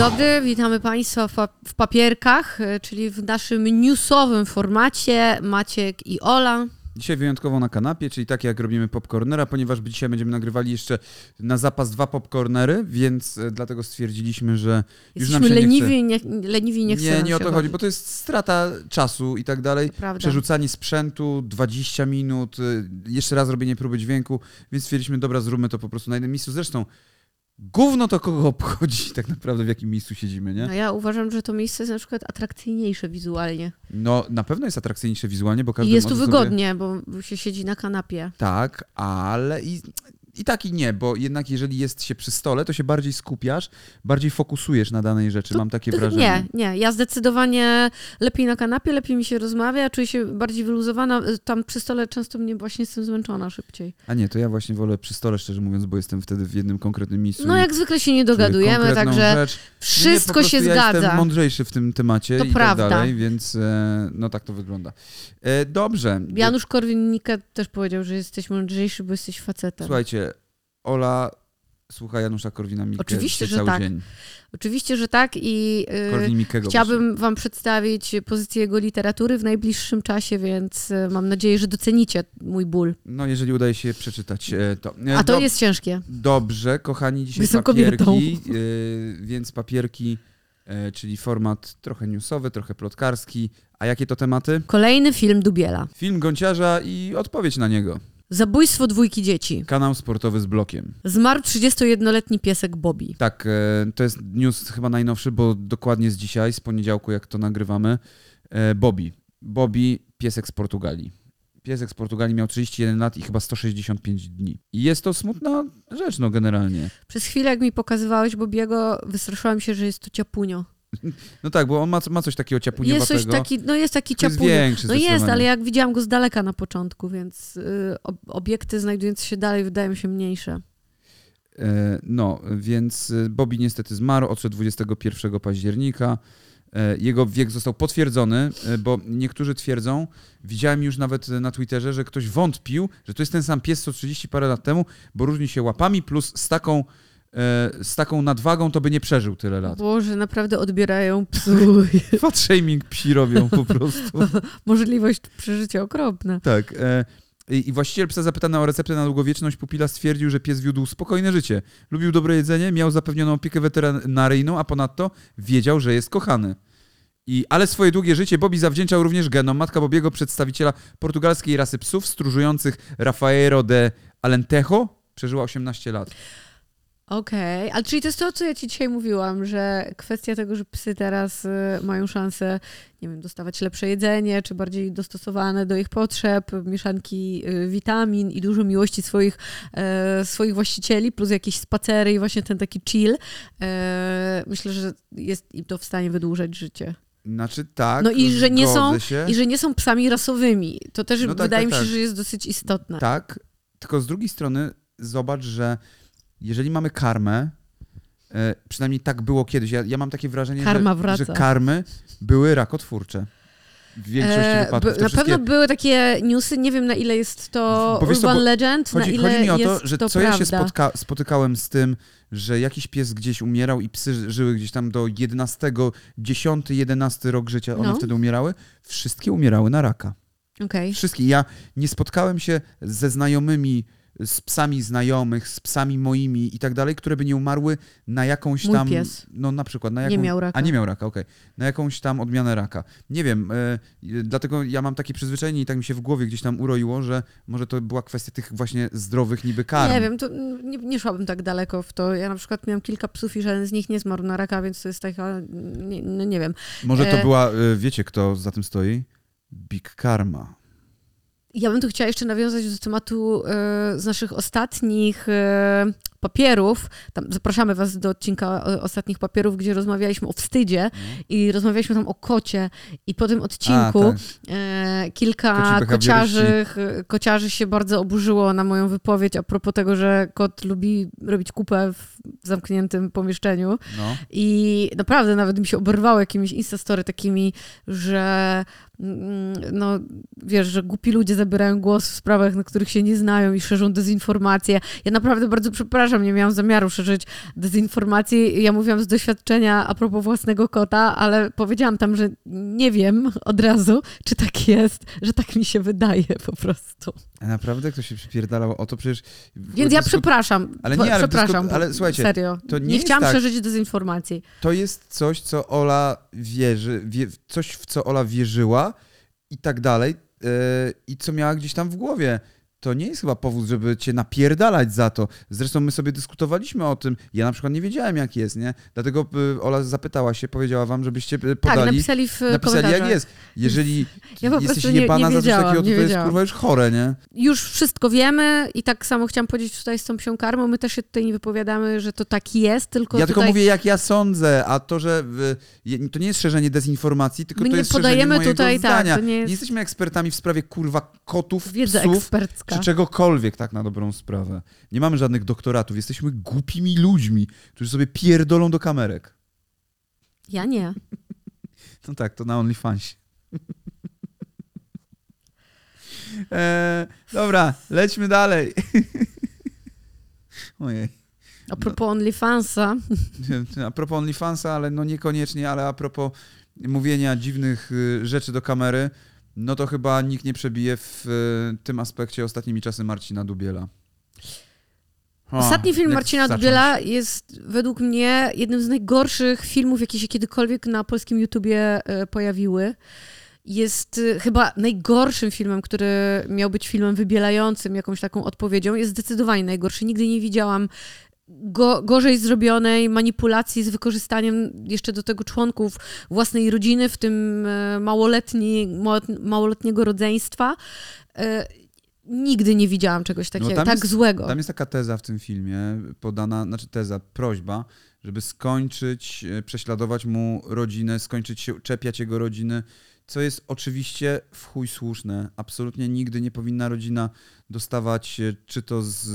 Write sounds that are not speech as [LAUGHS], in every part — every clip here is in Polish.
dobry, witamy Państwa w, pa- w papierkach, e, czyli w naszym newsowym formacie Maciek i Ola. Dzisiaj wyjątkowo na kanapie, czyli tak jak robimy popcornera, ponieważ dzisiaj będziemy nagrywali jeszcze na zapas dwa popcornery, więc e, dlatego stwierdziliśmy, że już nam Jesteśmy się nie chce. leniwi, nie, leniwi nie chcemy nie, nie o to chodzi, bo to jest strata czasu i tak dalej. Prawda. Przerzucanie sprzętu, 20 minut, y, jeszcze raz robienie próby dźwięku, więc stwierdziliśmy, dobra, zróbmy to po prostu na jednym miejscu. Zresztą gówno to kogo obchodzi tak naprawdę, w jakim miejscu siedzimy, nie? No ja uważam, że to miejsce jest na przykład atrakcyjniejsze wizualnie. No, na pewno jest atrakcyjniejsze wizualnie, bo I każdy jest tu wygodnie, bo się siedzi na kanapie. Tak, ale i, i tak i nie, bo jednak jeżeli jest się przy stole, to się bardziej skupiasz, bardziej fokusujesz na danej rzeczy, To- mam takie wrażenie. Nie, nie. Ja zdecydowanie lepiej na kanapie, lepiej mi się rozmawia, czuję się bardziej wyluzowana. Tam przy stole często mnie właśnie jestem zmęczona szybciej. A nie, to ja właśnie wolę przy stole, szczerze mówiąc, bo jestem wtedy w jednym konkretnym miejscu. No jak zwykle się nie dogadujemy, także rzecz. Nie, wszystko prostu się ja zgadza. jestem mądrzejszy w tym temacie To i prawda. tak dalej, więc e, no tak to wygląda. E, dobrze. Janusz Korwin-Mikke też powiedział, że jesteś mądrzejszy, bo jesteś facetem. Słuchajcie, Ola słucha Janusza Korwina-Mikke Oczywiście, że cały tak. dzień. Oczywiście, że tak i y, Korwin-Mikkego chciałabym wam przedstawić pozycję jego literatury w najbliższym czasie, więc y, mam nadzieję, że docenicie mój ból. No, jeżeli udaje się przeczytać e, to. E, A to dob- jest ciężkie. Dobrze, kochani, dzisiaj Jestem papierki, yy, więc papierki, e, czyli format trochę newsowy, trochę plotkarski. A jakie to tematy? Kolejny film Dubiela. Film Gąciarza i odpowiedź na niego. Zabójstwo dwójki dzieci. Kanał sportowy z blokiem. Zmarł 31-letni piesek Bobby. Tak, e, to jest news chyba najnowszy, bo dokładnie z dzisiaj, z poniedziałku, jak to nagrywamy. E, Bobby. Bobby, piesek z Portugalii. Piesek z Portugalii miał 31 lat i chyba 165 dni. I jest to smutna rzecz, no generalnie. Przez chwilę, jak mi pokazywałeś Bobiego, wystraszyłam się, że jest to ciapunio. No tak, bo on ma, ma coś takiego Jest ciapuniowatego. coś taki, no jest taki tylko jest ciapunio. większy No jest, ale jak widziałam go z daleka na początku, więc y, ob- obiekty znajdujące się dalej wydają się mniejsze. E, No, więc e, Bobby niestety zmarł, odszedł 21 października. E, Jego wiek został potwierdzony, e, bo niektórzy twierdzą, widziałem już nawet na Twitterze, że ktoś wątpił, że to jest ten sam pies co 30 parę lat temu, bo różni się łapami, plus z taką, z taką nadwagą to by nie przeżył tyle lat. Boże, naprawdę odbierają psu [LAUGHS] Fat shaming psi robią po prostu. [LAUGHS] możliwość przeżycia okropne. Tak. e, I i właściciel psa zapytany o receptę na długowieczność pupila stwierdził, że pies wiódł spokojne życie. Lubił dobre jedzenie, miał zapewnioną opiekę weterynaryjną, a ponadto wiedział, że jest kochany. I, ale swoje długie życie Bobby zawdzięczał również genom matka Bobiego, przedstawiciela portugalskiej rasy psów stróżujących Rafaero de Alentejo. Przeżyła 18 lat. Okej, ale czyli to jest to, co ja ci dzisiaj mówiłam, że kwestia tego, że psy teraz y, mają szansę, nie wiem, dostawać lepsze jedzenie, czy bardziej dostosowane do ich potrzeb, mieszanki y, witamin i dużo miłości swoich, e, swoich właścicieli, plus jakieś spacery i właśnie ten taki chill, myślę, że jest im to w stanie wydłużać życie. Znaczy tak, No i że nie są- się. I że nie są psami rasowymi. To też No tak, wydaje tak, mi się, tak. że jest dosyć istotne. Tak, tylko z drugiej strony zobacz, że jeżeli mamy karmę, e, przynajmniej tak było kiedyś, ja, ja mam takie wrażenie, że, że karmy były rakotwórcze. W większości E, wypadków. na wszystkie- pewno były takie newsy, nie wiem na ile jest to Bo wiesz co, urban bo legend, na Chodzi, ile chodzi mi o to, że to co prawda. ja się spotka, spotykałem z tym, że jakiś pies gdzieś umierał i psy ży- żyły gdzieś tam do 11, 10, 11 rok życia, one No. wtedy umierały. Wszystkie umierały na raka. Okej. Wszystkie. Ja nie spotkałem się ze znajomymi, z psami znajomych, z psami moimi i tak dalej, które by nie umarły na jakąś Mój tam. pies. No na przykład na Nie jakąś. miał raka. A nie miał raka, okej. Na jakąś tam odmianę raka. Nie wiem, e, dlatego ja mam takie przyzwyczajenie i tak mi się w głowie gdzieś tam uroiło, że może to była kwestia tych właśnie zdrowych niby karm. Nie wiem, to nie, nie szłabym tak daleko w to. Ja na przykład miałam kilka psów i żaden z nich nie zmarł na raka, więc to jest taka, nie, no nie wiem. Może to E, była, e, wiecie kto za tym stoi? Big Karma. Ja bym tu chciała jeszcze nawiązać do tematu e, z naszych ostatnich e, papierów. Tam zapraszamy was do odcinka e, ostatnich papierów, gdzie rozmawialiśmy o wstydzie i rozmawialiśmy tam o kocie i po tym odcinku A, tak. kilka Koci kociarzy, kociarzy się bardzo oburzyło na moją wypowiedź a propos tego, że kot lubi robić kupę w zamkniętym pomieszczeniu. No. I naprawdę nawet mi się oberwało jakimiś instastory takimi, że mm, no wiesz, że głupi ludzie zabierają głos w sprawach, na których się nie znają i szerzą dezinformacje. Ja naprawdę bardzo przepraszam, nie miałam zamiaru szerzyć dezinformacji. Ja mówiłam z doświadczenia a propos własnego kota, ale powiedziałam tam, że nie wiem od razu, czy tak jest, że tak mi się wydaje po prostu. Naprawdę ktoś się przypierdalał o to przecież... Więc ja przepraszam. Ale nie, ale, przepraszam, ale słuchajcie, serio. to nie, nie chciałam tak. szerzyć dezinformacji. to jest coś, co Ola wierzy, wie, coś, w co Ola wierzyła i tak dalej, yy, i co miała gdzieś tam w głowie. To nie jest chyba powód, żeby cię napierdalać za to. Zresztą my sobie dyskutowaliśmy o tym. Ja na przykład nie wiedziałem, jak jest, nie? Dlatego y, Ola zapytała się, powiedziała wam, żebyście y, podali. Tak, napisali w napisali jak jest. Jeżeli Ja jesteś prostu nie- nie za coś takiego, to nie to jest kurwa już chore, nie? Już wszystko wiemy i tak samo chciałam powiedzieć tutaj z tą psią karmą. My też się tutaj nie wypowiadamy, że to tak jest, tylko ja tylko tutaj mówię, jak ja sądzę, a to, że y, to nie jest szerzenie dezinformacji, tylko My to nie jest podajemy szerzenie mojego tutaj, tak, zdania. to nie jest- jesteśmy ekspertami w sprawie kurwa kotów, wiedza psów, ekspercka. Czy czegokolwiek, tak na dobrą sprawę. Nie mamy żadnych doktoratów, jesteśmy głupimi ludźmi, którzy sobie pierdolą do kamerek. Ja nie. [LAUGHS] No tak, to na OnlyFans. [LAUGHS] e, dobra, lećmy dalej. [LAUGHS] Ojej. A propos OnlyFansa, A propos OnlyFansa, ale no niekoniecznie, ale a propos mówienia dziwnych y, rzeczy do kamery, no to chyba nikt nie przebije w y, tym aspekcie ostatnimi czasy Marcina Dubiela. O, Ostatni film Marcina zacząć? Dubiela jest według mnie jednym z najgorszych filmów, jakie się kiedykolwiek na polskim YouTubie e, pojawiły. Jest e, chyba najgorszym filmem, który miał być filmem wybielającym, jakąś taką odpowiedzią. Jest zdecydowanie najgorszy. Nigdy nie widziałam go, gorzej zrobionej manipulacji z wykorzystaniem jeszcze do tego członków własnej rodziny, w tym e, małoletni, mało- małoletniego rodzeństwa. E, Nigdy nie widziałam czegoś takiego, No tak jest- złego. Tam jest taka teza w tym filmie, podana, znaczy teza, prośba, żeby skończyć e, prześladować mu rodzinę, skończyć się czepiać jego rodziny, co jest oczywiście w chuj słuszne. Absolutnie nigdy nie powinna rodzina dostawać, e, czy to z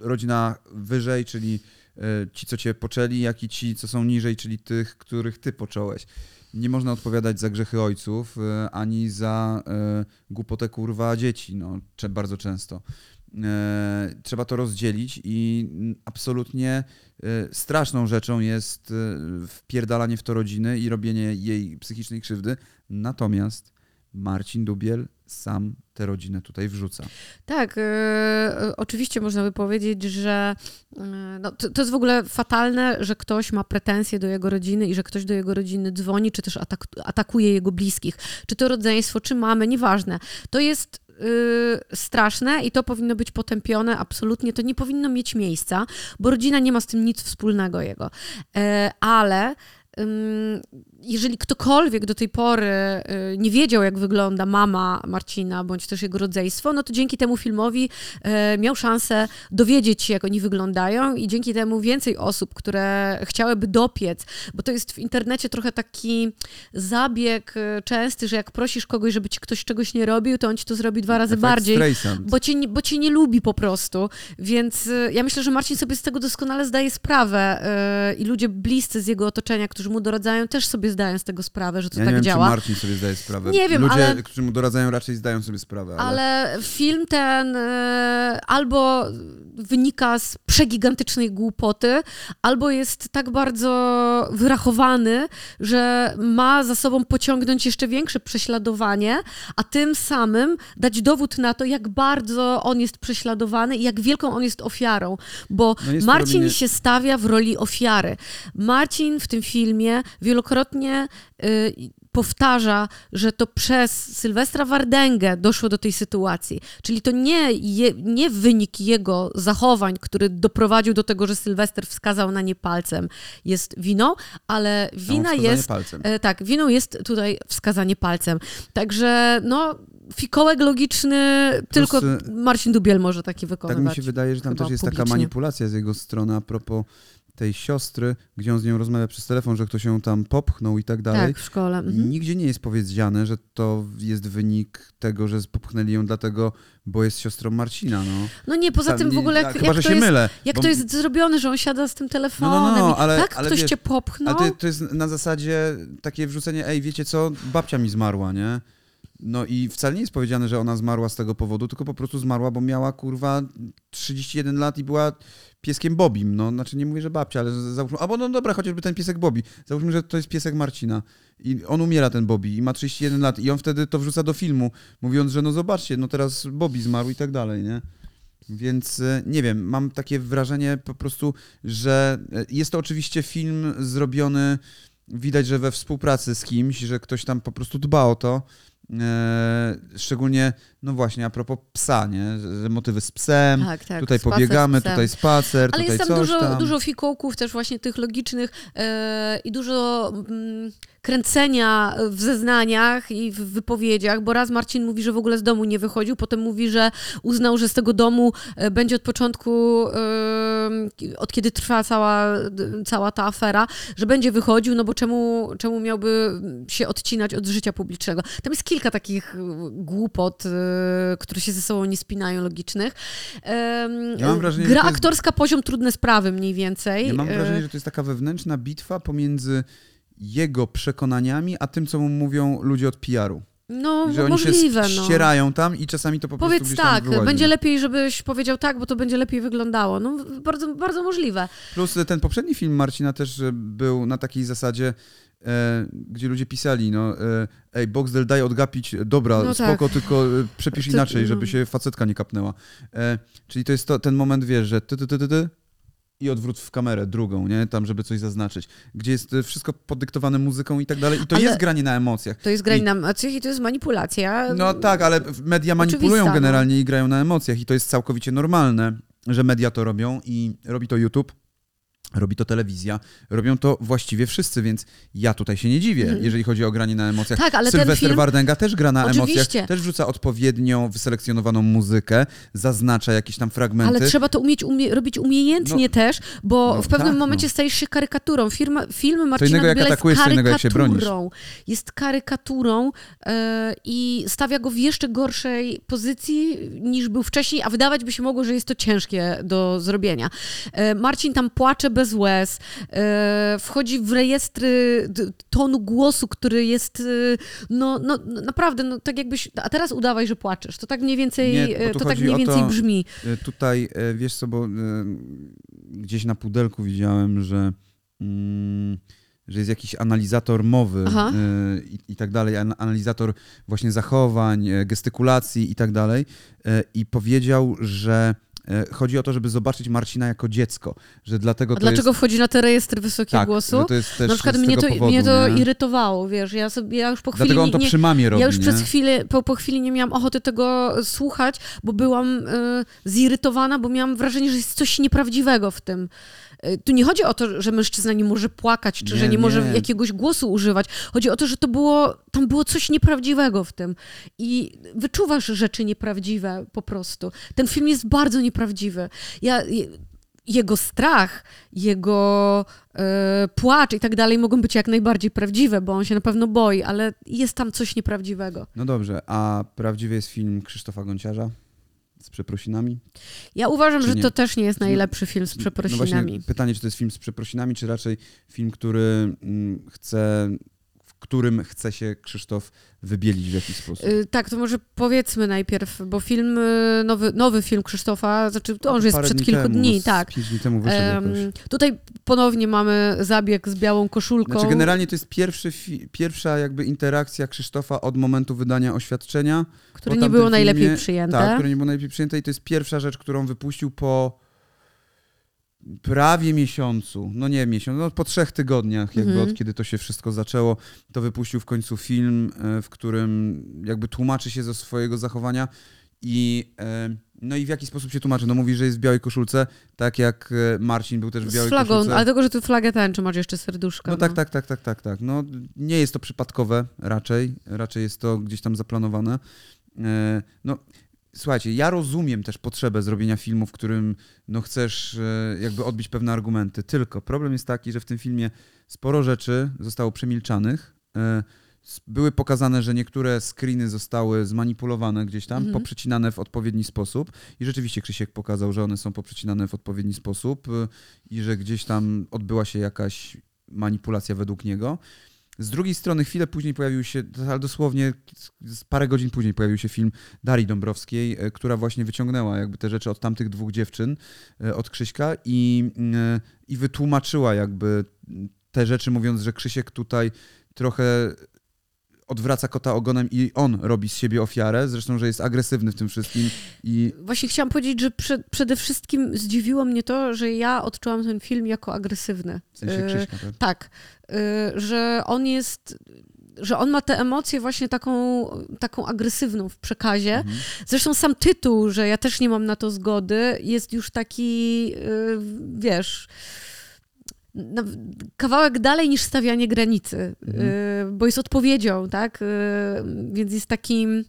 rodzina wyżej, czyli e, ci, co cię poczęli, jak i ci, co są niżej, czyli tych, których ty począłeś. Nie można odpowiadać za grzechy ojców, e, ani za głupotę kurwa dzieci, no, bardzo często. E, trzeba to rozdzielić i absolutnie e, straszną rzeczą jest e, wpierdalanie w to rodziny i robienie jej psychicznej krzywdy. Natomiast Marcin Dubiel sam tę rodzinę tutaj wrzuca. Tak, oczywiście można by powiedzieć, że no, to, to jest w ogóle fatalne, że ktoś ma pretensje do jego rodziny i że ktoś do jego rodziny dzwoni, czy też atak, atakuje jego bliskich. Czy to rodzeństwo, czy mamy, nieważne. To jest e, straszne i to powinno być potępione absolutnie. To nie powinno mieć miejsca, bo rodzina nie ma z tym nic wspólnego jego. E, ale jeżeli ktokolwiek do tej pory y, nie wiedział, jak wygląda mama Marcina, bądź też jego rodzeństwo, no to dzięki temu filmowi y, miał szansę dowiedzieć się, jak oni wyglądają i dzięki temu więcej osób, które chciałyby dopiec, bo to jest w internecie trochę taki zabieg y, częsty, że jak prosisz kogoś, żeby ci ktoś czegoś nie robił, to on ci to zrobi dwa razy Efekt bardziej. Streisand. Bo cię, nie- bo cię nie lubi po prostu. Więc ja myślę, że Marcin sobie z tego doskonale zdaje sprawę i ludzie bliscy z jego otoczenia, którzy mu doradzają, też sobie zdają z tego sprawę, że to ja tak nie wiem, działa. czy Marcin sobie zdaje sprawę. Nie wiem, Ludzie, ale- którzy mu doradzają, raczej zdają sobie sprawę. Ale... Ale film ten y, albo wynika z przegigantycznej głupoty, albo jest tak bardzo wyrachowany, że ma za sobą pociągnąć jeszcze większe prześladowanie, a tym samym dać dowód na to, jak bardzo on jest prześladowany i jak wielką on jest ofiarą. Bo No jest Marcin się stawia w roli ofiary. Marcin w tym filmie wielokrotnie y, powtarza, że to przez Sylwestra Wardęgę doszło do tej sytuacji. Czyli to nie, je, nie wynik jego zachowań, który doprowadził do tego, że Sylwester wskazał na nie palcem, jest winą, ale wina jest palcem. E, tak, winą jest tutaj wskazanie palcem. Także no, fikołek logiczny, tylko e, Marcin Dubiel może taki Tak wykonywać. mi się wydaje, że tam też jest taka publicznie. manipulacja z jego strony a propos tej siostry, gdzie on z nią rozmawia przez telefon, że ktoś ją tam popchnął i tak dalej. Tak, w szkole. Mhm. Nigdzie nie jest powiedziane, że to jest wynik tego, że popchnęli ją dlatego, bo jest siostrą Marcina. No, No nie, poza Tam tym w nie- ogóle a, jak, chyba, jak, to się jest, mylę. jak bo- to jest zrobione, że on siada z tym telefonem No, no, no, i ale- tak ale ktoś wiesz, cię popchnął. Ale to, to jest na zasadzie takie wrzucenie, ej, wiecie co, babcia mi zmarła, nie? No i wcale nie jest powiedziane, że ona zmarła z tego powodu, tylko po prostu zmarła, bo miała, kurwa, 31 lat i była pieskiem Bobim. No, znaczy nie mówię, że babcia, ale załóżmy, albo no dobra, chociażby ten piesek Bobi. Załóżmy, że to jest piesek Marcina. I on umiera, ten Bobby, i ma 31 lat i on wtedy to wrzuca do filmu, mówiąc, że no zobaczcie, no teraz Bobby zmarł i tak dalej, nie? Więc e, nie wiem, mam takie wrażenie po prostu, że e, jest to oczywiście film zrobiony, widać, że we współpracy z kimś, że ktoś tam po prostu dba o to. E, szczególnie, no właśnie, a propos psa, nie? Że, motywy z psem, tak, tak, tutaj spacer pobiegamy, tutaj spacer, Ale tutaj jest tam coś dużo, tam. dużo fikołków też właśnie tych logicznych e, i dużo mm, kręcenia w zeznaniach i w wypowiedziach, bo raz Marcin mówi, że w ogóle z domu nie wychodził, potem mówi, że uznał, że z tego domu e, będzie od początku, e, od kiedy trwa cała, cała ta afera, że będzie wychodził, no bo czemu, czemu miałby się odcinać od życia publicznego. Tam jest kilka takich e, głupot, e, które się ze sobą nie spinają, logicznych. Ja mam wrażenie, że Gra jest- aktorska, poziom trudne sprawy mniej więcej. Ja mam E, wrażenie, że to jest taka wewnętrzna bitwa pomiędzy jego przekonaniami, a tym, co mu mówią ludzie od PR-u. No, że oni możliwe, się no. ścierają tam i czasami to po prostu Powiedz gdzieś tam tak, będzie lepiej, żebyś powiedział tak, bo to będzie lepiej wyglądało. No, bardzo, bardzo możliwe. Plus ten poprzedni film Marcina też e, był na takiej zasadzie, e, gdzie ludzie pisali, no e, ej, Boxdel daj odgapić, dobra, No spoko, tylko e, przepisz [LAUGHS] inaczej, no. żeby się facetka nie kapnęła. E, czyli to jest to, ten moment, wiesz, że ty, ty, ty, ty, ty i odwrót w kamerę, drugą, nie? Tam, żeby coś zaznaczyć. Gdzie jest e, wszystko podyktowane muzyką i tak dalej. I to Ale- jest granie na emocjach. To jest granie I- na emocjach i to jest manipulacja. No tak, ale media manipulują Oczywista, no. generalnie i grają na emocjach i to jest całkowicie normalne, że media to robią i robi to YouTube, robi to telewizja, robią to właściwie wszyscy, więc ja tutaj się nie dziwię, Mhm. jeżeli chodzi o granie na emocjach. Tak, ale ten Sylwester film- Wardenga też gra na Oczywiście. emocjach, też wrzuca odpowiednio wyselekcjonowaną muzykę, zaznacza jakieś tam fragmenty. Ale trzeba to umieć umie robić umiejętnie też, bo no w pewnym tak, momencie no. stajesz się karykaturą. Firma, film Marcina innego jak jest co innego jak się bronisz. karykaturą. Jest karykaturą e, i stawia go w jeszcze gorszej pozycji niż był wcześniej, a wydawać by się mogło, że jest to ciężkie do zrobienia. E, Marcin tam płacze bez łez, e, wchodzi w rejestry tonu głosu, który jest e, no, no naprawdę, no, tak jakbyś, a teraz udawaj, że płaczesz. To tak mniej więcej, Nie, e, to tak mniej więcej to- brzmi. Tutaj, wiesz co, bo gdzieś na pudelku widziałem, że, mm, że jest jakiś analizator mowy e, i, tak dalej, an- analizator właśnie zachowań, gestykulacji i tak dalej e, i powiedział, że chodzi o to, żeby zobaczyć Marcina jako dziecko, że dlatego A dlaczego jest... wchodzi na te rejestry wysokiego Tak, głosu? to jest też Na przykład mnie to, powodu, mnie to nie? irytowało, wiesz, ja, sobie, ja już po chwili Dlatego on to nie, przy mamie robi, ja już nie? przez chwilę, po, po chwili nie miałam ochoty tego słuchać, bo byłam y, zirytowana, bo miałam wrażenie, że jest coś nieprawdziwego w tym. Y, Tu nie chodzi o to, że mężczyzna nie może płakać, czy Nie, że nie, może nie. jakiegoś głosu używać. Chodzi o to, że to było, tam było coś nieprawdziwego w tym. I wyczuwasz rzeczy nieprawdziwe po prostu. Ten film jest bardzo nieprawdziwy. Ja, je- jego strach, jego e, płacz i tak dalej mogą być jak najbardziej prawdziwe, bo on się na pewno boi, ale jest tam coś nieprawdziwego. No dobrze, a prawdziwy jest film Krzysztofa Gonciarza z przeprosinami? Ja uważam, Czy że nie? to też nie jest No, najlepszy film z No przeprosinami. właśnie pytanie, czy to jest film z przeprosinami, czy raczej film, który mm, chce, którym chce się Krzysztof wybielić w jakiś sposób. Y, tak, to może powiedzmy najpierw, bo film, y, nowy, nowy film Krzysztofa, znaczy to on już jest przed dni kilku temu, dni, tak. Pięć dni temu jakoś. tutaj ponownie mamy zabieg z białą koszulką. Znaczy generalnie to jest pierwszy pierwsza jakby interakcja Krzysztofa od momentu wydania oświadczenia. które nie było tamtym najlepiej filmie- przyjęte. Tak, które nie było najlepiej przyjęte i to jest pierwsza rzecz, którą wypuścił po prawie miesiącu, no nie miesiąc, no po trzech tygodniach jakby Mhm. od kiedy to się wszystko zaczęło, to wypuścił w końcu film, e, w którym jakby tłumaczy się ze swojego zachowania i e, no i w jaki sposób się tłumaczy? No mówi, że jest w białej koszulce, tak jak e, Marcin był też w Z białej flagą, koszulce. ale tego, że tu flagę tęczy, masz jeszcze serduszko. No tak, tak, tak, tak, tak, tak. No nie jest to przypadkowe raczej, raczej jest to gdzieś tam zaplanowane. No słuchajcie, ja rozumiem też potrzebę zrobienia filmu, w którym no, chcesz e, jakby odbić pewne argumenty, tylko problem jest taki, że w tym filmie sporo rzeczy zostało przemilczanych. E, były pokazane, że niektóre screeny zostały zmanipulowane gdzieś tam, Mhm. poprzecinane w odpowiedni sposób i rzeczywiście Krzysiek pokazał, że one są poprzecinane w odpowiedni sposób e, i że gdzieś tam odbyła się jakaś manipulacja według niego. Z drugiej strony chwilę później pojawił się, ale dosłownie parę godzin później pojawił się film Darii Dąbrowskiej, e, która właśnie wyciągnęła jakby te rzeczy od tamtych dwóch dziewczyn, e, od Krzyśka i, e, i wytłumaczyła jakby te rzeczy, mówiąc, że Krzysiek tutaj trochę odwraca kota ogonem i on robi z siebie ofiarę, zresztą, że jest agresywny w tym wszystkim i Właśnie chciałam powiedzieć, że prze, przede wszystkim zdziwiło mnie to, że ja odczułam ten film jako agresywny. w sensie E, Krzyśka, tak? Tak, y, że on jest, że on ma te emocje właśnie taką, taką agresywną w przekazie. Mhm. Zresztą sam tytuł, że ja też nie mam na to zgody, jest już taki, y, wiesz, kawałek dalej niż stawianie granicy, Mhm. y, bo jest odpowiedzią, tak? Y, Więc jest takim,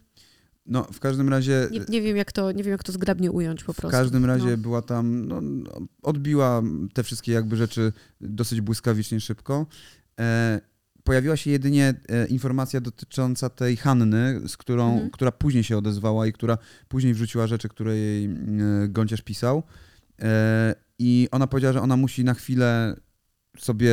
No, w każdym razie... nie, nie wiem jak to, nie wiem jak to zgrabnie ująć po W prostu. każdym razie No. była tam, no, no, odbiła te wszystkie jakby rzeczy dosyć błyskawicznie szybko. E, pojawiła się jedynie e, informacja dotycząca tej Hanny, z którą, Mhm. która później się odezwała i która później wrzuciła rzeczy, które jej e, Gąciarz pisał. E, I ona powiedziała, że ona musi na chwilę sobie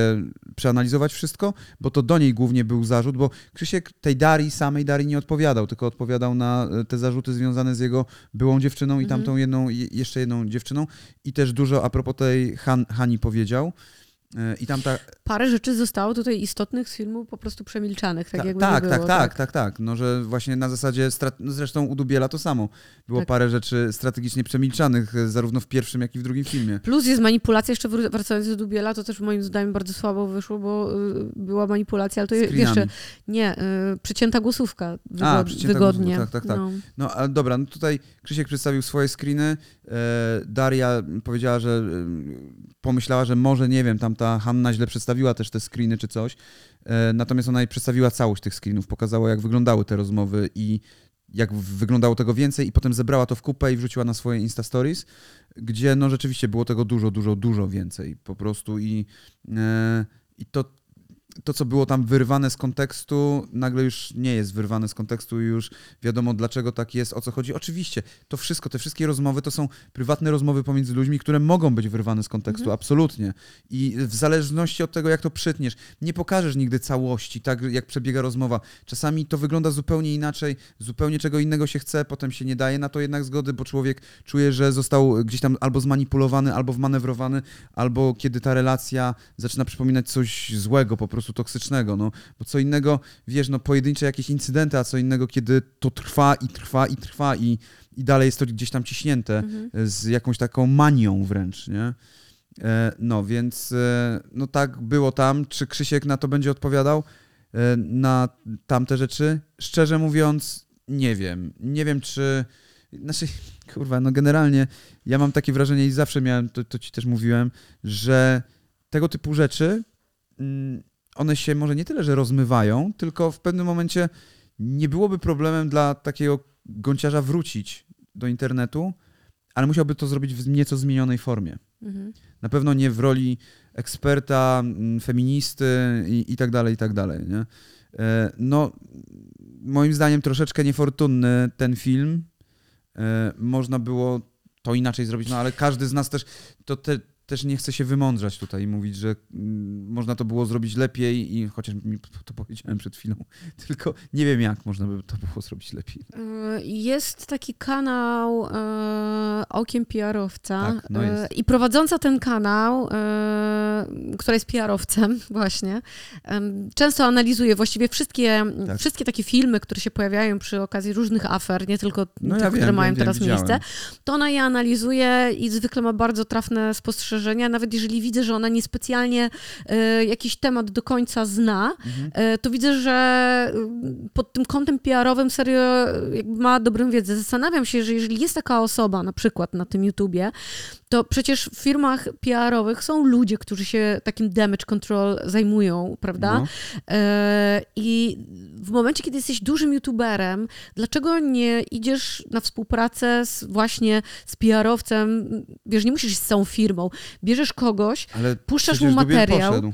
przeanalizować wszystko, bo to do niej głównie był zarzut, bo Krzysiek tej Darii, samej Darii nie odpowiadał, tylko odpowiadał na e, te zarzuty związane z jego byłą dziewczyną i Mhm. tamtą jedną, je- jeszcze jedną dziewczyną i też dużo a propos tej Han, Hani powiedział. E, I tam ta, Parę rzeczy zostało tutaj istotnych z filmu po prostu przemilczanych, tak ta, jakby tak, nie tak, było. tak, tak, tak, no że właśnie na zasadzie, no zresztą u Dubiela to samo. Było Tak. parę rzeczy strategicznie przemilczanych, e, zarówno w pierwszym, jak i w drugim filmie. Plus jest manipulacja, jeszcze wracając do Dubiela, to też moim zdaniem bardzo słabo wyszło, bo y, była manipulacja, ale to Screenami. jeszcze nie, y, przycięta głosówka wygod- A, przycięta wygodnie. głosówka, tak, tak, tak. No. No ale dobra, no tutaj Krzysiek przedstawił swoje screeny. E, Daria powiedziała, że pomyślała, że może, nie wiem, tam ta Hanna źle przedstawiła też te screeny czy coś. E, natomiast ona jej przedstawiła całość tych screenów, pokazała jak wyglądały te rozmowy i jak wyglądało tego więcej i potem zebrała to w kupę i wrzuciła na swoje Insta Stories, gdzie no rzeczywiście było tego dużo, dużo, dużo więcej po prostu i, e, i to, to, co było tam wyrwane z kontekstu, nagle już nie jest wyrwane z kontekstu i już wiadomo, dlaczego tak jest, o co chodzi. Oczywiście, to wszystko, te wszystkie rozmowy to są prywatne rozmowy pomiędzy ludźmi, które mogą być wyrwane z kontekstu, Mhm. absolutnie. I w zależności od tego, jak to przytniesz, nie pokażesz nigdy całości, tak jak przebiega rozmowa. Czasami to wygląda zupełnie inaczej, zupełnie czego innego się chce, potem się nie daje na to jednak zgody, bo człowiek czuje, że został gdzieś tam albo zmanipulowany, albo wmanewrowany, albo kiedy ta relacja zaczyna przypominać coś złego, po prostu toksycznego, no. Bo co innego, wiesz, no pojedyncze jakieś incydenty, a co innego, kiedy to trwa i trwa i trwa i, i dalej jest to gdzieś tam ciśnięte Mhm. z jakąś taką manią wręcz, nie? E, No, więc e, no tak było tam. Czy Krzysiek na to będzie odpowiadał? E, Na tamte rzeczy? Szczerze mówiąc, nie wiem. Nie wiem, czy... Znaczy, kurwa, no generalnie ja mam takie wrażenie i zawsze miałem, to, to ci też mówiłem, że tego typu rzeczy, mm, one się może nie tyle, że rozmywają, tylko w pewnym momencie nie byłoby problemem dla takiego gąciarza wrócić do internetu, ale musiałby to zrobić w nieco zmienionej formie. Mhm. Na pewno nie w roli eksperta, mm, feministy i, i tak dalej, i tak dalej. Nie? E, No, moim zdaniem troszeczkę niefortunny ten film. E, Można było to inaczej zrobić, no ale każdy z nas też, to te, też nie chce się wymądrzać tutaj i mówić, że mm, można to było zrobić lepiej i chociaż mi to powiedziałem przed chwilą, [LAUGHS] tylko nie wiem jak można by to było zrobić lepiej. Y, Jest taki kanał e, Okiem PR-owca Tak, no e, i prowadząca ten kanał, e, która jest PR-owcem [LAUGHS] właśnie, często analizuje właściwie wszystkie, Tak. wszystkie takie filmy, które się pojawiają przy okazji różnych afer, nie tylko No tych, ja które wiem, mają wiem, teraz miejsce, to ona je analizuje i zwykle ma bardzo trafne spostrzeżenia, nawet jeżeli widzę, że ona niespecjalnie e, jakiś temat do końca zna, Mhm. E, to widzę, że y, pod tym kątem PR-owym serio y, jakby ma dobrą wiedzę. Zastanawiam się, że jeżeli jest taka osoba na przykład na tym YouTubie, to przecież w firmach PR-owych są ludzie, którzy się takim damage control zajmują, prawda? No. E, I w momencie, kiedy jesteś dużym youtuberem, dlaczego nie idziesz na współpracę z, właśnie z PR-owcem? Wiesz, nie musisz z całą firmą. Bierzesz kogoś Ale Puszczasz mu materiał, Poszedł.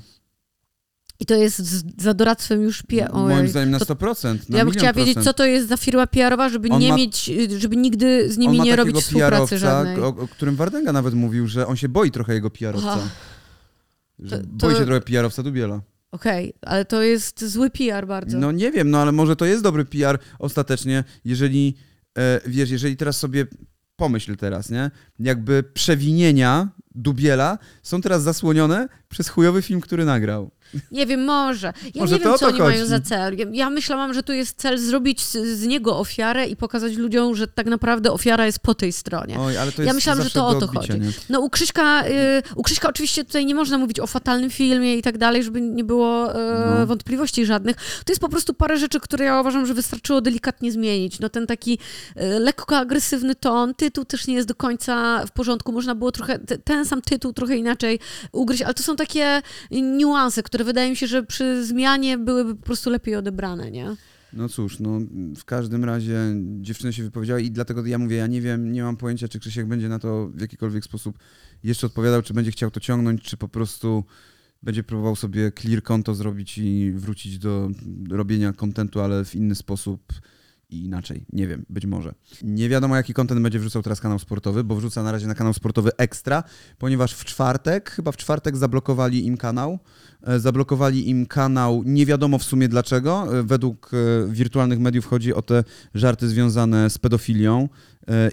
I to jest z, za doradztwem już PR. Moim zdaniem na to, 100%. Na ja bym chciała wiedzieć, co to jest za firma PR-owa, żeby On nie ma- mieć, żeby nigdy z nimi nie robić współpracy żadnej. O, o którym Wardęga nawet mówił, że on się boi trochę jego PR-owca. To- boi się trochę PR-owca Dubiela. Okej, ale to jest zły PR bardzo. No nie wiem, no ale może to jest dobry PR ostatecznie, jeżeli, e, wiesz, jeżeli teraz sobie pomyśl teraz, nie? Jakby przewinienia Dubiela są teraz zasłonione przez chujowy film, który nagrał. Nie wiem, może. Ja Może nie wiem, co oni mają chodzi. za cel. Ja- Ja myślałam, że tu jest cel zrobić z, z niego ofiarę i pokazać ludziom, że tak naprawdę ofiara jest po tej stronie. Oj, ale to Ja jest myślałam, że to o to odbicia, chodzi. Nie? No u Krzyśka, y, u Krzyśka oczywiście tutaj nie można mówić o fatalnym filmie i tak dalej, żeby nie było y, No. wątpliwości żadnych. To jest po prostu parę rzeczy, które ja uważam, że wystarczyło delikatnie zmienić. No ten taki y, lekko agresywny ton, tytuł też nie jest do końca w porządku. Można było trochę, te- ten sam tytuł trochę inaczej ugryźć, ale to są takie niuanse, które wydaje mi się, że przy zmianie byłyby po prostu lepiej odebrane, nie? No cóż, no w każdym razie dziewczyny się wypowiedziały i dlatego ja mówię, ja nie wiem, nie mam pojęcia, czy Krzysiek będzie na to w jakikolwiek sposób jeszcze odpowiadał, czy będzie chciał to ciągnąć, czy po prostu będzie próbował sobie clear konto zrobić i wrócić do robienia kontentu, ale w inny sposób i inaczej. Nie wiem, być może. Nie wiadomo, jaki kontent będzie wrzucał teraz kanał sportowy, bo wrzuca na razie na kanał sportowy Ekstra, ponieważ w czwartek, chyba w czwartek zablokowali im kanał. E, Zablokowali im kanał, nie wiadomo w sumie dlaczego. E, Według e, wirtualnych mediów chodzi o te żarty związane z pedofilią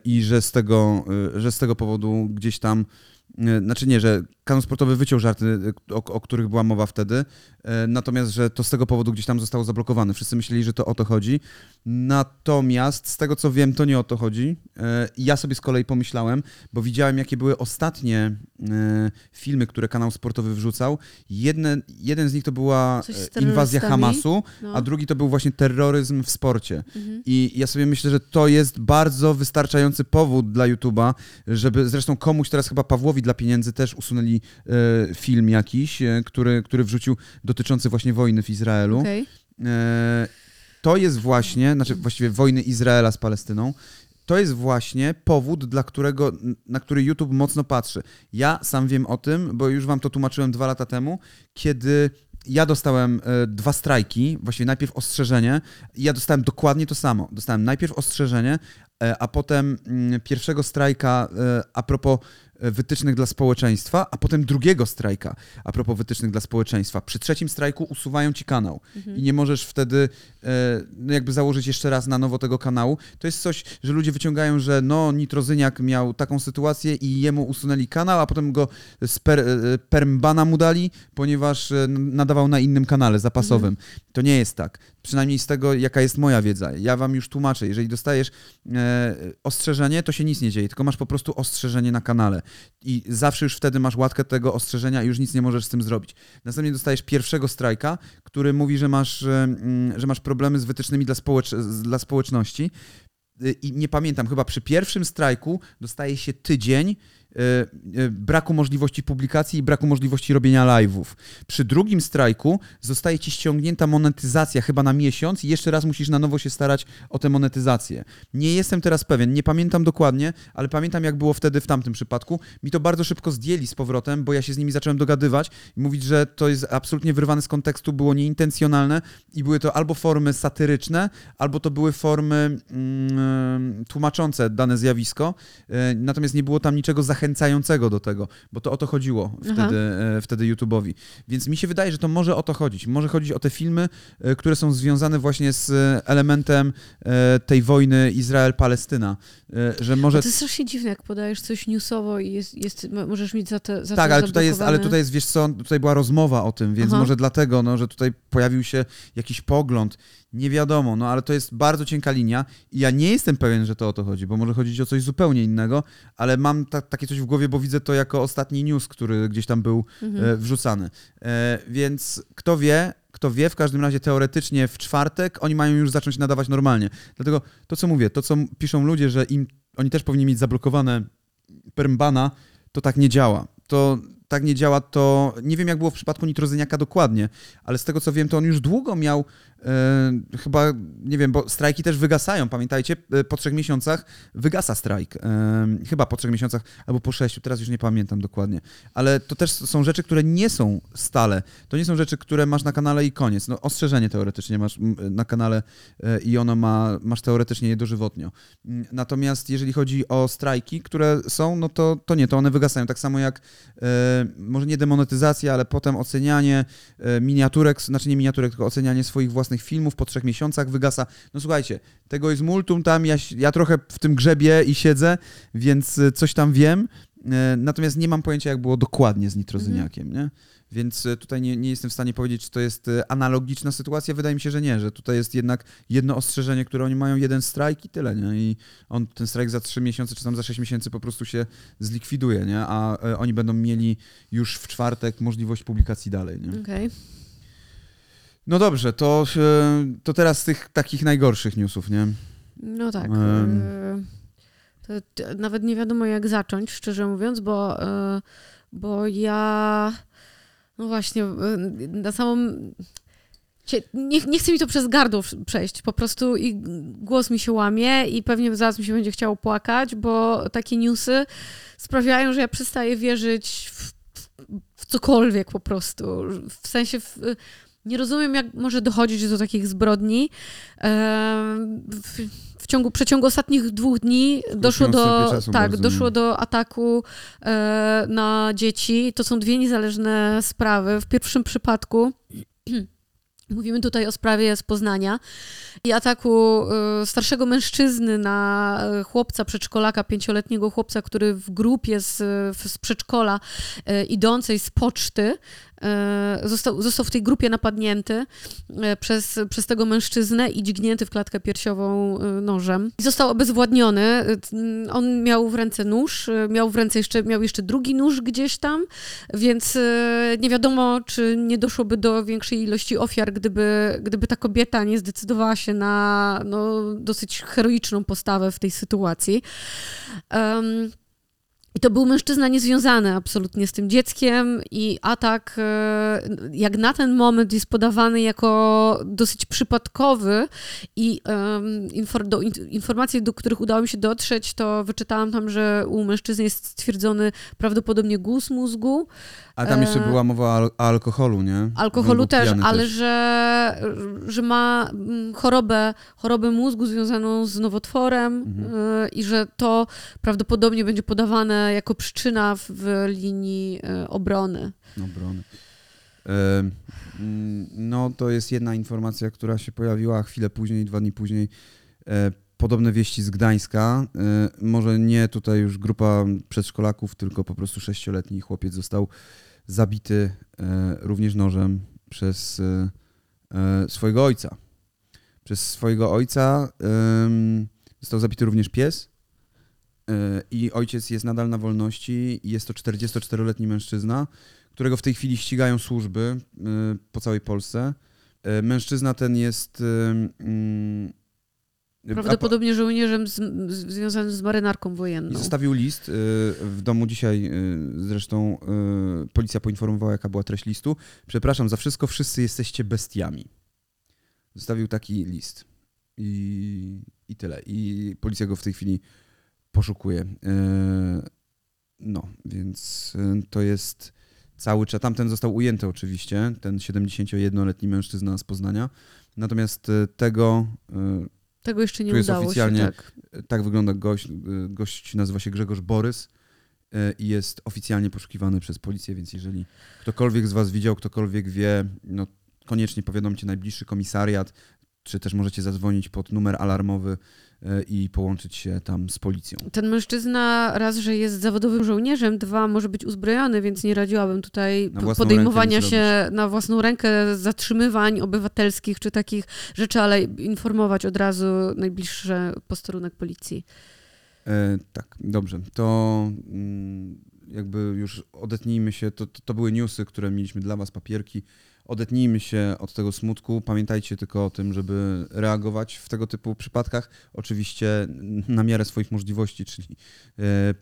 i że z tego, że z tego powodu gdzieś tam znaczy nie, że kanał sportowy wyciął żarty, e, o, o których była mowa wtedy, e, natomiast, że to z tego powodu gdzieś tam zostało zablokowane. Wszyscy myśleli, że to o to chodzi. Natomiast z tego co wiem, to nie o to chodzi. E, Ja sobie z kolei pomyślałem, bo widziałem, jakie były ostatnie filmy, które kanał sportowy wrzucał. Jedne, jeden z nich to była inwazja? Hamasu, No. a drugi to był właśnie terroryzm w sporcie. Mhm. I ja sobie myślę, że to jest bardzo wystarczający powód dla YouTube'a, żeby zresztą komuś teraz chyba Pawłowi dla pieniędzy też usunęli e, film jakiś, e, który, który wrzucił dotyczący właśnie wojny w Izraelu. Okej. E, to jest właśnie, znaczy właściwie wojny Izraela z Palestyną, to jest właśnie powód, dla którego, na który YouTube mocno patrzy. Ja sam wiem o tym, bo już wam to tłumaczyłem dwa lata temu, kiedy ja dostałem dwa strajki, właściwie najpierw ostrzeżenie ja dostałem dokładnie to samo. Dostałem najpierw ostrzeżenie, a potem mm, pierwszego strajka a propos wytycznych dla społeczeństwa, a potem drugiego strajka a propos wytycznych dla społeczeństwa. Przy trzecim strajku usuwają ci kanał i nie możesz wtedy e, no jakby założyć jeszcze raz na nowo tego kanału. To jest coś, że ludzie wyciągają, że no Nitrozyniak miał taką sytuację i jemu usunęli kanał, a potem go z per, e, permbana mu dali, ponieważ e, nadawał na innym kanale zapasowym. To nie jest tak. Przynajmniej z tego, jaka jest moja wiedza. Ja wam już tłumaczę. Jeżeli dostajesz e, ostrzeżenie, to się nic nie dzieje, tylko masz po prostu ostrzeżenie na kanale. I zawsze już wtedy masz łatkę tego ostrzeżenia i już nic nie możesz z tym zrobić. Następnie dostajesz pierwszego strajka, który mówi, że masz, e, mm, że masz problemy z wytycznymi dla, społecz dla społeczności. Y, I nie pamiętam, chyba przy pierwszym strajku dostaje się tydzień braku możliwości publikacji i braku możliwości robienia live'ów. Przy drugim strajku zostaje ci ściągnięta monetyzacja chyba na miesiąc i jeszcze raz musisz na nowo się starać o tę monetyzację. Nie jestem teraz pewien, nie pamiętam dokładnie, ale pamiętam jak było wtedy w tamtym przypadku. Mi to bardzo szybko zdjęli z powrotem, bo ja się z nimi zacząłem dogadywać i mówić, że to jest absolutnie wyrwane z kontekstu, było nieintencjonalne i były to albo formy satyryczne, albo to były formy mm, tłumaczące dane zjawisko, e, natomiast nie było tam niczego zachęcającego do tego, bo to o to chodziło wtedy, e, wtedy YouTube'owi. Więc mi się wydaje, że to może o to chodzić. Może chodzić o te filmy, e, które są związane właśnie z e, elementem e, tej wojny Izrael-Palestyna, że może... To jest strasznie dziwne, jak podajesz coś newsowo i jest, jest, możesz mieć za to za Tak, to ale tutaj, jest, ale tutaj jest, wiesz co, tutaj była rozmowa o tym, więc Aha. może dlatego, no, że tutaj pojawił się jakiś pogląd, nie wiadomo, no ale to jest bardzo cienka linia i ja nie jestem pewien, że to o to chodzi, bo może chodzić o coś zupełnie innego, ale mam ta, takie coś w głowie, bo widzę to jako ostatni news, który gdzieś tam był Mhm. e, wrzucany. E, więc kto wie, kto wie, w każdym razie teoretycznie w czwartek oni mają już zacząć nadawać normalnie. Dlatego to, co mówię, to, co piszą ludzie, że im oni też powinni mieć zablokowane permbana, to tak nie działa. To, tak nie działa, to nie wiem, jak było w przypadku nitrozyniaka dokładnie, ale z tego co wiem, to on już długo miał chyba, nie wiem, bo strajki też wygasają, pamiętajcie, e, po trzech miesiącach wygasa strajk. E, chyba po trzech miesiącach albo po sześciu, teraz już nie pamiętam dokładnie. Ale to też są rzeczy, które nie są stale. To nie są rzeczy, które masz na kanale i koniec. No, ostrzeżenie teoretycznie masz na kanale e, i ono ma, masz teoretycznie je dożywotnio. Natomiast jeżeli chodzi o strajki, które są, no to, to nie, to one wygasają. Tak samo jak e, może nie demonetyzacja, ale potem ocenianie e, miniaturek, znaczy nie miniaturek, tylko ocenianie swoich własnych filmów po trzech miesiącach wygasa. No słuchajcie, tego jest multum tam, ja, ja trochę w tym grzebie i siedzę, więc e, coś tam wiem, e, natomiast nie mam pojęcia, jak było dokładnie z nitrozyniakiem, mhm. nie? Więc e, tutaj nie, nie jestem w stanie powiedzieć, czy to jest analogiczna sytuacja. Wydaje mi się, że nie, że tutaj jest jednak jedno ostrzeżenie, które oni mają, jeden strajk i tyle, nie? I on, ten strajk za 3 miesiące, czy tam za 6 miesięcy po prostu się zlikwiduje, nie? A oni będą mieli już w czwartek możliwość publikacji dalej, nie? Okej. Okay. No dobrze, to, to teraz z tych takich najgorszych newsów, nie? No tak. Um. To, nawet nie wiadomo, jak zacząć, szczerze mówiąc, bo, bo ja no właśnie, y, na samą. Nie, nie chcę mi to przez gardło przejść, po prostu i głos mi się łamie i pewnie zaraz mi się będzie chciało płakać, bo takie newsy sprawiają, że ja przestaję wierzyć w, w cokolwiek po prostu. W sensie w, nie rozumiem, jak może dochodzić do takich zbrodni. W, w ciągu, przeciągu ostatnich dwóch dni doszło do, tak, doszło do ataku e, na dzieci. To są dwie niezależne sprawy. W pierwszym przypadku [CLEARS THROAT] Mówimy tutaj o sprawie z Poznania i ataku e, starszego mężczyzny na e, chłopca, przedszkolaka, pięcioletniego chłopca, który w grupie z, z przedszkola idącej z poczty został, został w tej grupie napadnięty e, przez, przez tego mężczyznę i dźgnięty w klatkę piersiową e, nożem. I został obezwładniony. On miał w ręce nóż, miał w ręce jeszcze, miał jeszcze drugi nóż gdzieś tam, więc nie wiadomo, czy nie doszłoby do większej ilości ofiar, gdyby, gdyby ta kobieta nie zdecydowała się na no, dosyć heroiczną postawę w tej sytuacji. Um, i to był mężczyzna niezwiązany absolutnie z tym dzieckiem, i atak, e, jak na ten moment, jest podawany jako dosyć przypadkowy. I um, do, informacje, do których udało mi się dotrzeć, to wyczytałam tam, że u mężczyzny jest stwierdzony prawdopodobnie guz mózgu. A tam jeszcze e, była mowa o alkoholu, nie? Alkoholu też, ale też. Że, że ma mm, chorobę, chorobę mózgu związaną z nowotworem mhm. E, i że to prawdopodobnie będzie podawane jako przyczyna w linii e, obrony. Obrony. No, to jest jedna informacja, która się pojawiła chwilę później, dwa dni później. Podobne wieści z Gdańska. Może nie tutaj już grupa przedszkolaków, tylko po prostu sześcioletni chłopiec został zabity e, również nożem przez e, e, swojego ojca. Przez swojego ojca został zabity również pies i ojciec jest nadal na wolności. Jest to 44-letni mężczyzna, którego w tej chwili ścigają służby po całej Polsce. Mężczyzna ten jest mm, Prawdopodobnie żołnierzem z, z, związanym z marynarką wojenną. I zostawił list y, w domu dzisiaj. Y, zresztą y, policja poinformowała, jaka była treść listu. Przepraszam za wszystko, wszyscy jesteście bestiami. Zostawił taki list. I, i tyle. I policja go w tej chwili poszukuje. No, więc to jest cały czas. Tamten został ujęty oczywiście, ten 71-letni mężczyzna z Poznania. Natomiast tego tego jeszcze nie tu udało jest oficjalnie, się, tak. tak wygląda gość. Gość nazywa się Grzegorz Borys e, i jest oficjalnie poszukiwany przez policję, więc jeżeli ktokolwiek z was widział, ktokolwiek wie, no koniecznie powiadomcie najbliższy komisariat, czy też możecie zadzwonić pod numer alarmowy E, i połączyć się tam z policją. Ten mężczyzna raz, że jest zawodowym żołnierzem, dwa, może być uzbrojony, więc nie radziłabym tutaj podejmowania się na własną rękę zatrzymywań obywatelskich czy takich rzeczy, ale informować od razu najbliższy posterunek policji. E, tak, dobrze. To mm, jakby już odetnijmy się, to, to, to były newsy, które mieliśmy dla was, papierki odetnijmy się od tego smutku. Pamiętajcie tylko o tym, żeby reagować w tego typu przypadkach. Oczywiście na miarę swoich możliwości, czyli e,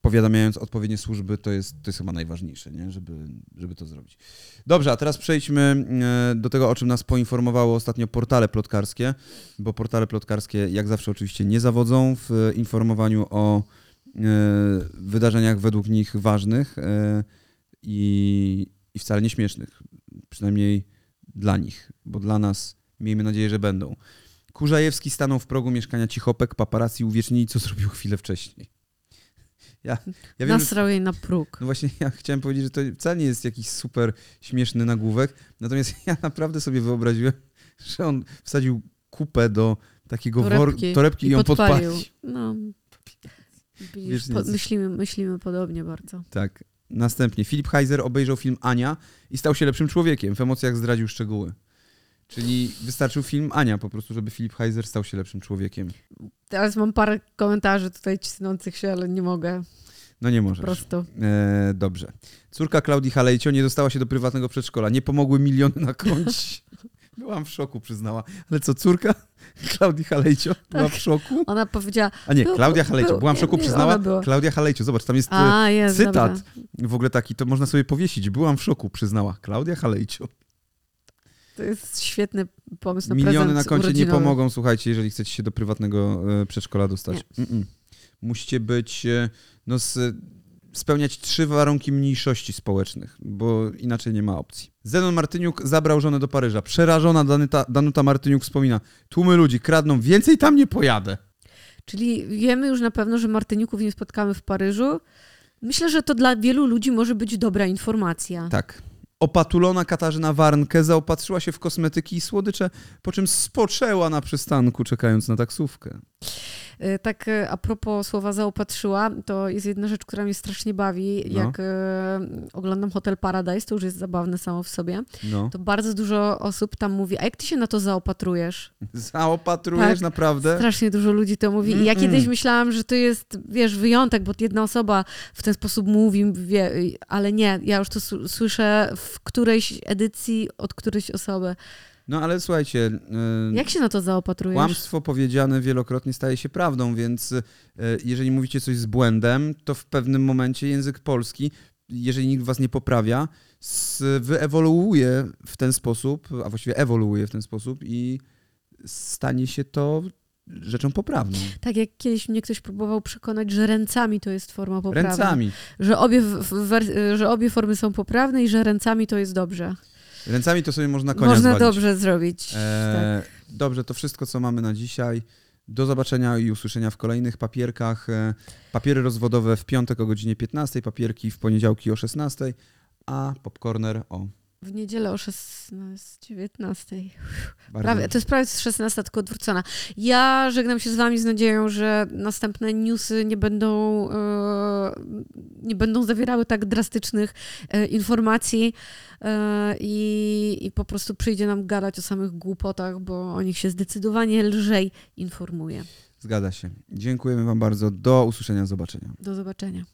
powiadamiając odpowiednie służby, to jest, to jest chyba najważniejsze, nie? Żeby, żeby to zrobić. Dobrze, a teraz przejdźmy e, do tego, o czym nas poinformowało ostatnio portale plotkarskie, bo portale plotkarskie jak zawsze oczywiście nie zawodzą w informowaniu o wydarzeniach według nich ważnych e, i, i wcale nie śmiesznych. Przynajmniej dla nich, bo dla nas miejmy nadzieję, że będą. Kurzajewski stanął w progu mieszkania Cichopek, paparazzi uwiecznili, co zrobił chwilę wcześniej. Ja, ja wiem, że, Nasrał jej na próg. no właśnie ja chciałem powiedzieć, że to wcale nie jest jakiś super śmieszny nagłówek, natomiast ja naprawdę sobie wyobraziłem, że on wsadził kupę do takiego wor- Torebki. torebki i, ją podpalił. podpalił. No. Widzisz, po, myślimy, myślimy podobnie bardzo. Tak. Następnie Filip Heiser obejrzał film Ania i stał się lepszym człowiekiem. W emocjach zdradził szczegóły. Czyli wystarczył film Ania po prostu, żeby Filip Heiser stał się lepszym człowiekiem. Teraz mam parę komentarzy tutaj cisnących się, ale nie mogę. No nie Po możesz. prostu. E, dobrze. Córka Klaudii Halejcio nie dostała się do prywatnego przedszkola. Nie pomogły miliony na koncie. [LAUGHS] Byłam w szoku, przyznała. Ale co, córka [LAUGHS] Klaudii Halejcio była w szoku? Ona powiedziała, A nie, Był- Klaudia Halejcio. był- Byłam w szoku, nie, przyznała. Klaudia Halejcio. Zobacz, tam jest a jest, cytat. Dobra. w ogóle taki, to można sobie powiesić. Byłam w szoku, przyznała. Klaudia Halejcio. To jest świetny pomysł na Miliony na koncie nie urodzinowy. pomogą, słuchajcie, jeżeli chcecie się do prywatnego e, przedszkola dostać. Musicie być, e, no, s- spełniać trzy warunki mniejszości społecznych, bo inaczej nie ma opcji. Zenon Martyniuk zabrał żonę do Paryża. Przerażona Danuta, Danuta Martyniuk wspomina, tłumy ludzi kradną, więcej tam nie pojadę. Czyli wiemy już na pewno, że Martyniuków nie spotkamy w Paryżu. Myślę, że to dla wielu ludzi może być dobra informacja. Tak. Opatulona Katarzyna Warnke zaopatrzyła się w kosmetyki i słodycze, po czym spoczęła na przystanku, czekając na taksówkę. Y, Tak y, a propos słowa zaopatrzyła, to jest jedna rzecz, która mnie strasznie bawi. No. Jak y, oglądam Hotel Paradise, to już jest zabawne samo w sobie, No. to bardzo dużo osób tam mówi, a jak ty się na to zaopatrujesz? Zaopatrujesz Tak. naprawdę? Strasznie dużo ludzi to mówi. I ja kiedyś myślałam, że to jest, wiesz, wyjątek, bo jedna osoba w ten sposób mówi, wie, ale nie, ja już to słyszę w którejś edycji od którejś osoby. No ale słuchajcie, y, Jak się na to zaopatrujesz? kłamstwo powiedziane wielokrotnie staje się prawdą, więc y, jeżeli mówicie coś z błędem, to w pewnym momencie język polski, jeżeli nikt was nie poprawia, wyewoluuje w ten sposób, a właściwie ewoluuje w ten sposób i stanie się to rzeczą poprawną. Tak jak kiedyś mnie ktoś próbował przekonać, że ręcami to jest forma poprawna. Ręcami. Że obie, że obie formy są poprawne i że ręcami to jest dobrze. Ręcami to sobie można konia Można zwalić. dobrze zrobić. E, tak. Dobrze, to wszystko, co mamy na dzisiaj. Do zobaczenia i usłyszenia w kolejnych papierkach. E, Papiery rozwodowe w piątek o godzinie 15, papierki w poniedziałki o 16, a popcorner o W niedzielę o 16, 19. bardzo... Prawie, to jest prawie 16, tylko odwrócona. Ja żegnam się z wami z nadzieją, że następne newsy nie będą, e, nie będą zawierały tak drastycznych e, informacji e, i, i po prostu przyjdzie nam gadać o samych głupotach, bo o nich się zdecydowanie lżej informuje. Zgadza się. Dziękujemy Wam bardzo. Do usłyszenia, zobaczenia. Do zobaczenia.